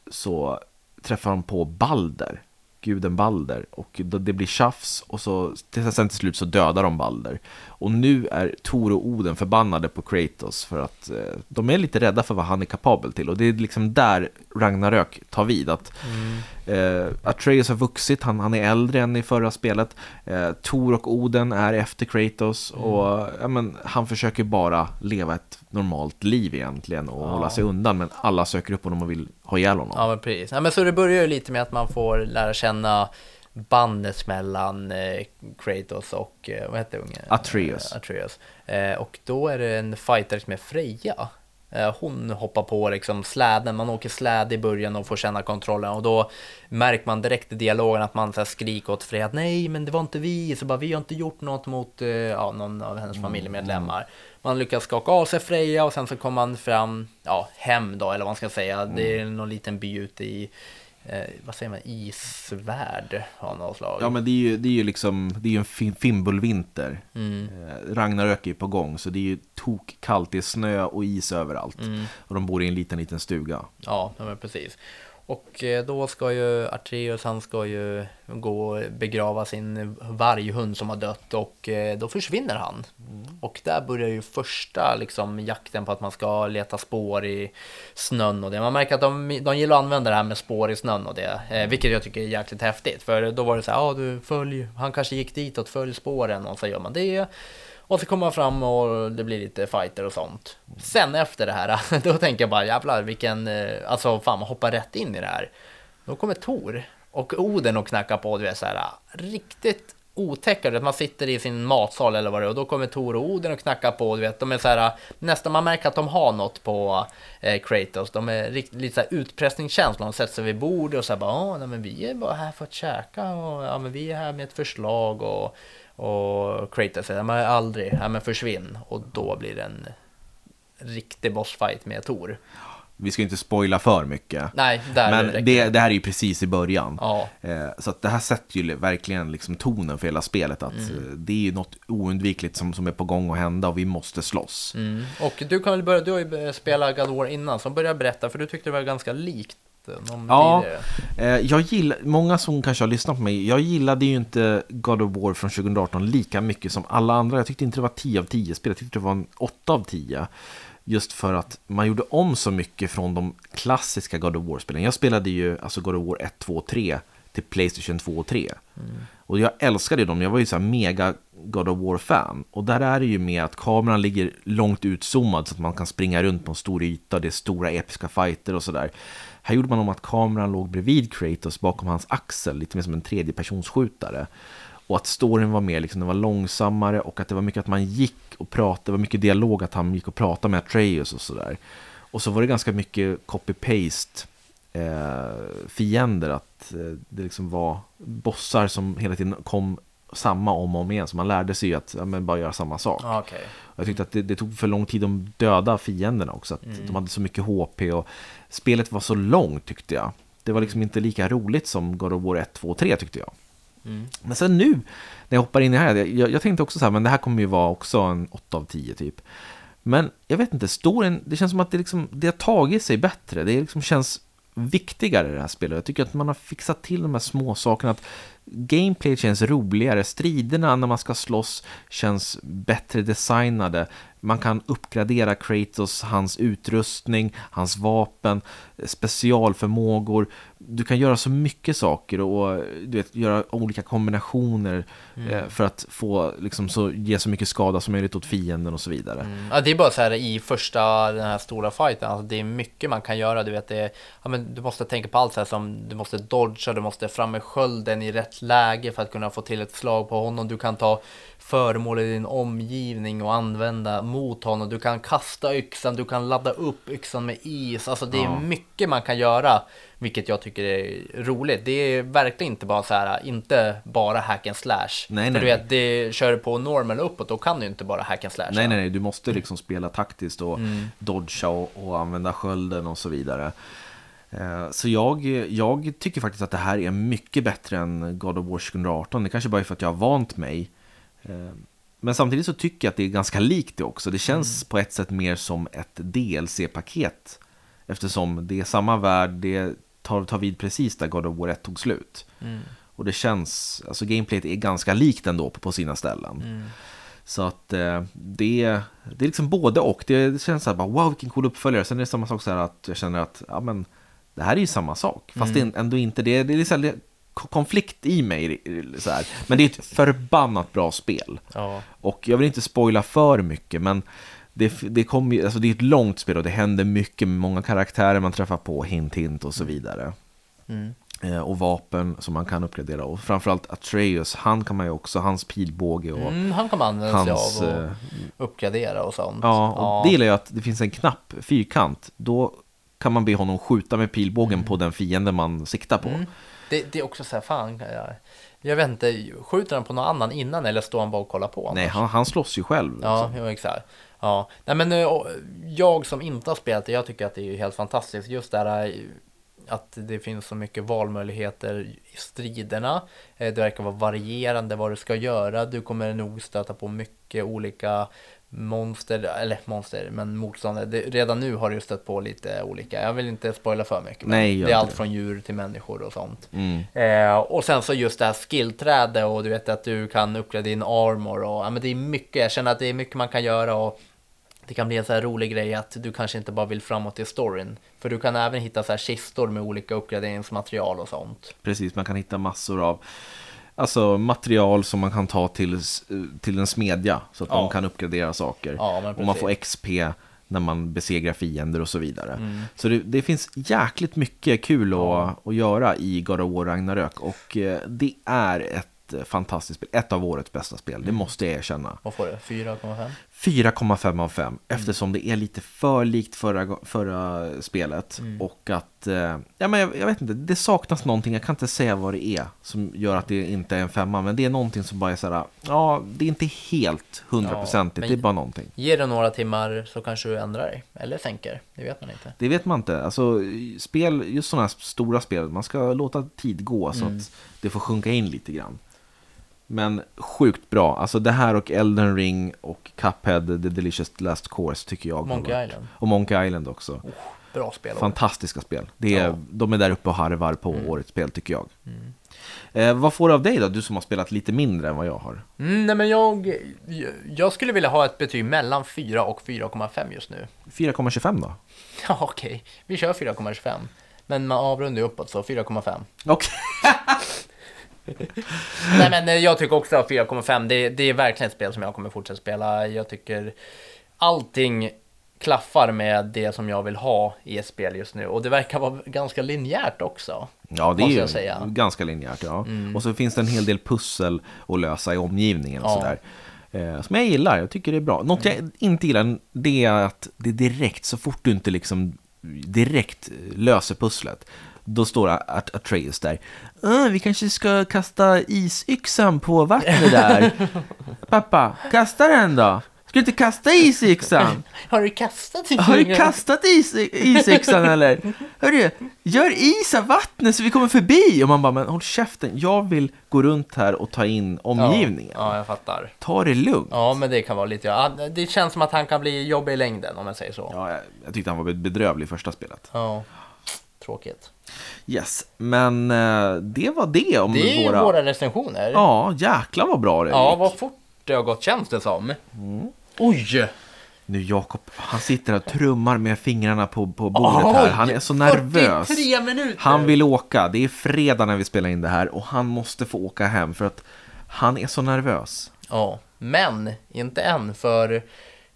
så träffar de på Balder. guden Balder. Och det blir tjafs och så, sen till slut så dödar de Balder. Och nu är Tor och Oden förbannade på Kratos för att eh, de är lite rädda för vad han är kapabel till. Och det är liksom där Ragnarök tar vid. Att mm. eh, Atreus har vuxit, han, han är äldre än i förra spelet. Eh, Tor och Oden är efter Kratos mm. och ja, men, han försöker bara leva ett normalt liv egentligen och ja. hålla sig undan. Men alla söker upp honom och vill ha ihjäl honom. Ja, men precis. Ja, men så det börjar ju lite med att man får lära känna bandet mellan eh, Kratos och, eh, vad heter ungen? Atreus. Eh, Atreus. Eh, och då är det en fighter som är Freja. Eh, hon hoppar på liksom släden, man åker släd i början och får känna kontrollen och då märker man direkt i dialogen att man så här skriker åt Freja att nej men det var inte vi, så bara vi har inte gjort något mot eh, ja, någon av hennes mm. familjemedlemmar. Man lyckas skaka av sig Freja och sen så kommer man fram, ja, hem då eller vad man ska säga. Mm. Det är någon liten by ute i eh, vad säger man, isvärld av något slag. Ja, men det är ju, det är ju liksom, det är ju en fimbulvinter. Mm. Eh, Ragnarök är ju på gång, så det är ju tokkallt, det är snö och is överallt. Mm. Och de bor i en liten, liten stuga. Ja, men precis. Och eh, då ska ju Artreus, han ska ju gå och begrava sin varghund som har dött och eh, då försvinner han. Mm. Och där börjar ju första liksom jakten på att man ska leta spår i snön och det. Man märker att de, de gillar att använda det här med spår i snön och det, eh, vilket jag tycker är jäkligt häftigt. För då var det så här, ja ah, du följ, han kanske gick ditåt, följ spåren och så gör man det. Och så kommer man fram och det blir lite fighter och sånt. Sen efter det här, då tänker jag bara jävlar vilken, eh, alltså fan man hoppar rätt in i det här. Då kommer Tor och Oden och knackar på, du vet så här riktigt otäcka, man sitter i sin matsal eller vad det är och då kommer Tor och Oden och knackar på, du vet, de är så här, nästan man märker att de har något på eh, Kratos, de är rikt, lite så här utpressningskänsla, de sätter sig vid bordet och så här bara, nej men vi är bara här för att käka och ja men vi är här med ett förslag och och Kratos säger men aldrig, ja men försvinn. Och då blir det en riktig bossfight med Tor. Vi ska inte spoila för mycket. Nej, där Men det, det här är ju precis i början. Ja. Eh, så att det här sätter ju verkligen liksom tonen för hela spelet. Att mm. Det är ju något oundvikligt som, som är på gång att hända och vi måste slåss. Mm. Och du kan väl börja, du har ju spelat God War innan, så börja berätta, för du tyckte det var ganska likt ja, eh, jag gillar, många som kanske har lyssnat på mig, jag gillade ju inte God of War från 2018 lika mycket som alla andra. Jag tyckte inte det var 10 av 10 spel, jag tyckte det var en 8 av 10. Just för att man gjorde om så mycket från de klassiska God of War-spelen. Jag spelade ju alltså God of War 1, 2 och 3 till Playstation 2 och 3. Mm. Och jag älskade dem, jag var ju så här mega God of War-fan. Och där är det ju med att kameran ligger långt utzoomad så att man kan springa runt på en stor yta, det är stora episka fighter och sådär. Här gjorde man om att kameran låg bredvid Kratos bakom hans axel, lite mer som en tredjepersonsskjutare. Och att storyn var mer, liksom, den var långsammare och att det var mycket att man gick och pratade, det var mycket dialog att han gick och pratade med Atreus och sådär. Och så var det ganska mycket copy-paste eh, fiender, att eh, det liksom var bossar som hela tiden kom samma om och om igen. Så man lärde sig ju att ja, bara göra samma sak. Okay. Jag tyckte att det, det, tog för lång tid att döda fienderna också. Att mm. De hade så mycket HP och spelet var så långt tyckte jag. Det var liksom inte lika roligt som God of War 1, 2 3 tyckte jag. Mm. Men sen nu, när jag hoppar in i det här, jag, jag tänkte också så här, men det här kommer ju vara också en 8 av 10 typ. Men jag vet inte, storyn, det känns som att det, liksom, det har tagit sig bättre. Det liksom känns viktigare i det här spelet. Jag tycker att man har fixat till de här små sakerna. Att gameplay känns roligare, striderna när man ska slåss känns bättre designade. Man kan uppgradera Kratos, hans utrustning, hans vapen, specialförmågor. Du kan göra så mycket saker och du vet, göra olika kombinationer mm. Eh, för att få, liksom, så, ge så mycket skada som möjligt åt fienden och så vidare. Mm. Ja, det är bara så här i första, den här stora fighten, alltså, det är mycket man kan göra. Du vet, det, ja, men du måste tänka på allt så här som du måste dodga, du måste fram med skölden i rätt läge för att kunna få till ett slag på honom. Du kan ta föremål i din omgivning och använda mot honom. Du kan kasta yxan, du kan ladda upp yxan med is. Alltså det är ja. mycket man kan göra, vilket jag tycker är roligt. Det är verkligen inte bara så här, inte bara hack and slash. Nej, För nej. du vet, det kör på normal uppåt, då kan du inte bara hack and slash. Nej, nej, nej, du måste liksom spela taktiskt och mm. dodga och, och använda skölden och så vidare. Eh, så jag, jag tycker faktiskt att det här är mycket bättre än God of War 2018. Det kanske bara är för att jag har vant mig. Eh, men samtidigt så tycker jag att det är ganska likt det också. Det känns mm. på ett sätt mer som ett DLC-paket. Eftersom det är samma värld, det är tar, tar vid precis där God of War 1 tog slut. Mm. Och det känns, alltså gameplayet är ganska likt ändå på, på sina ställen. Mm. Så att eh, det, det är liksom både och. Det, känns så här bara wow vilken cool uppföljare. Sen är det samma sak så här att jag känner att ja men det här är ju samma sak. Fast Mm. det är ändå inte det. Det är så här, konflikt i mig så här. Men det är ett förbannat bra spel. Ja. Och jag vill inte spoila för mycket men det, det, ju, alltså det är ett långt spel och det händer mycket med många karaktärer man träffar på, hint hint och så vidare. Mm. Eh, och vapen som man kan uppgradera. Och framförallt Atreus, han kan man ju också, hans pilbåge och Mm, han kan man använda hans... sig av och eh, uppgradera och sånt. Ja, och det gillar jag att det finns en knapp, fyrkant. Då kan man be honom skjuta med pilbågen på den fienden man siktar på. Mm. Det, det är också så här, fan, jag, jag vet inte, skjuter han på någon annan innan eller står han bara och kollar på? Nej, han, han slåss ju själv. Ja, liksom. jo, exakt. Ja, nej men eh, jag som inte har spelat det, jag tycker att det är helt fantastiskt. Just det här eh, att det finns så mycket valmöjligheter i striderna. Eh, Det verkar vara varierande vad du ska göra. Du kommer nog stöta på mycket olika monster, eller monster, men motståndare. Det, redan nu har du stött på lite olika. Jag vill inte spoila för mycket. Nej, det är allt det. från djur till människor och sånt. Mm. Eh, och sen så just det här skillträde och du vet att du kan uppgradera din armor och ja, men det är mycket. Jag känner att det är mycket man kan göra och det kan bli en så här rolig grej att du kanske inte bara vill framåt i storyn. För du kan även hitta så här kistor med olika uppgraderingsmaterial och sånt. Precis, man kan hitta massor av alltså, material som man kan ta till, till en smedja. Så att Ja. man kan uppgradera saker. Ja, och man får. XP när man besegrar fiender och så vidare. Mm. Så det, det finns jäkligt mycket kul att, att göra i God of War Ragnarök. Och eh, det är ett eh, fantastiskt spel. Ett av årets bästa spel, Mm. det måste jag erkänna. Vad får du? 4,5? 4,5 av 5 Mm. eftersom det är lite för likt förra, förra spelet. Mm. Och att, eh, ja men jag, jag vet inte, det saknas någonting, jag kan inte säga vad det är som gör att det inte är en femma. Men det är någonting som bara är såhär, ja det är inte helt hundraprocentigt, Ja, det är bara någonting. Ge det några timmar så kanske du ändrar dig. Eller sänker. Det vet man inte. Det vet man inte. Alltså, spel, just sådana här stora spel, man ska låta tid gå så Mm. att det får sjunka in lite grann. Men sjukt bra. Alltså det här och Elden Ring och Cuphead, The Delicious Last Course tycker jag. Monkey Island. Och Monkey Island också. Bra spel. Fantastiska spel. Det är, Ja. Mm. De är där uppe och harvar på årets spel tycker jag. Eh, vad får du av dig då? Du som har spelat lite mindre än vad jag har. Mm, nej men jag, jag skulle vilja ha ett betyg mellan 4 och 4,5 just nu. 4,25 då? Ja, okej. Vi kör 4,25. Men man avrundar uppåt, så 4,5. Okej. Nej, men jag tycker också att 4,5. Det, det är verkligen ett spel som jag kommer fortsätta spela. Jag tycker allting klaffar med det som jag vill ha i ett spel just nu. Och det verkar vara ganska linjärt också. Ja, det är ju säga. Mm. ganska linjärt. Ja. Och så finns det en hel del pussel att lösa i omgivningen. Och Ja. sådär. Eh, som jag gillar, jag tycker det är bra. Något jag inte gillar det är att det är direkt, så fort du inte liksom direkt löser pusslet. Då står At- Atreus där. "Ah, vi kanske ska kasta isyxan på vattnet där. Pappa, kasta den då. Ska du inte kasta isyxan? Har du kastat i Har du kastat is, isyxan eller? Hörru, gör is av vattnet så vi kommer förbi! Och man bara, men håll käften, jag vill gå runt här och ta in omgivningen. Ja, ja, jag fattar. Ta det lugnt. Ja. Ja, men det kan vara lite... Ja, det känns som att han kan bli jobbig i längden, om jag säger så. jag, jag tyckte han var bedrövlig i första spelet. Ja. Tråkigt. Yes, men eh, det var det om Det är våra... våra recensioner. Ja, jäklar vad bra det Ja, gick. vad fort det har gått känns det som. Oj! Nu Jakob, han sitter och trummar med fingrarna på, på bordet här. Han är så nervös. 43 minuter! Han vill åka. Det är fredag när vi spelar in det här och han måste få åka hem för att han är så nervös. Ja, men inte än för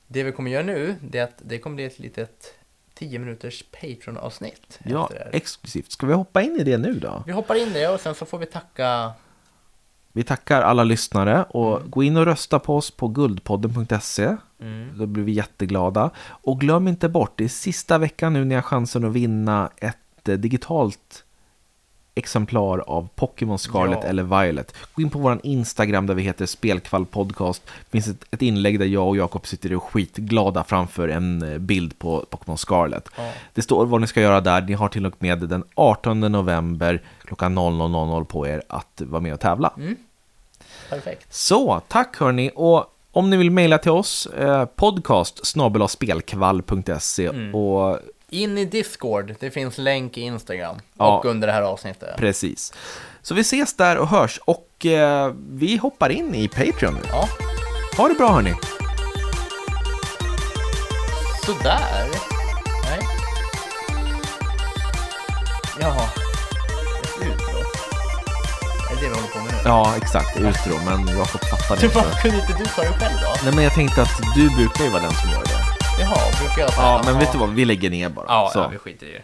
det vi kommer göra nu det är att det kommer bli ett litet 10 minuters Patreon-avsnitt. Ja, exklusivt. Ska vi hoppa in i det nu då? Vi hoppar in det och sen så får vi tacka Vi tackar alla lyssnare och gå in och rösta på oss på guldpodden.se. Då blir vi jätteglada. Och glöm inte bort, det är sista veckan nu ni har chansen att vinna ett eh, digitalt exemplar av Pokémon Scarlet Ja. eller Violet. Gå in på vår Instagram där vi heter Spelkvall Podcast. Det finns ett, ett inlägg där jag och Jakob sitter och skitglada framför en eh, bild på Pokémon Scarlet. Ja. Det står vad ni ska göra där. Ni har till och med den 18 november klockan 00.00 på er att vara med och tävla. Perfekt. Så, tack hörni. Och om ni vill mejla till oss, eh, podcast spelkvall.se och In i Discord, det finns länk i Instagram Ja. och under det här avsnittet. Precis. Så vi ses där och hörs och eh, vi hoppar in i Patreon nu. Ja, Ha det bra hörni! sådär. Nej. Jaha. Ett utbrott. Är det det vi håller på med nu? Ja, exakt. Utro, men Jakob fattade inte. varför kunde inte du ta det själv då? Nej, men jag tänkte att du brukar ju vara den som gör det. Jaha, brukar jag säga? Ja, men vet du vad? Vi lägger ner bara. Ja, Så. ja, vi skiter i det.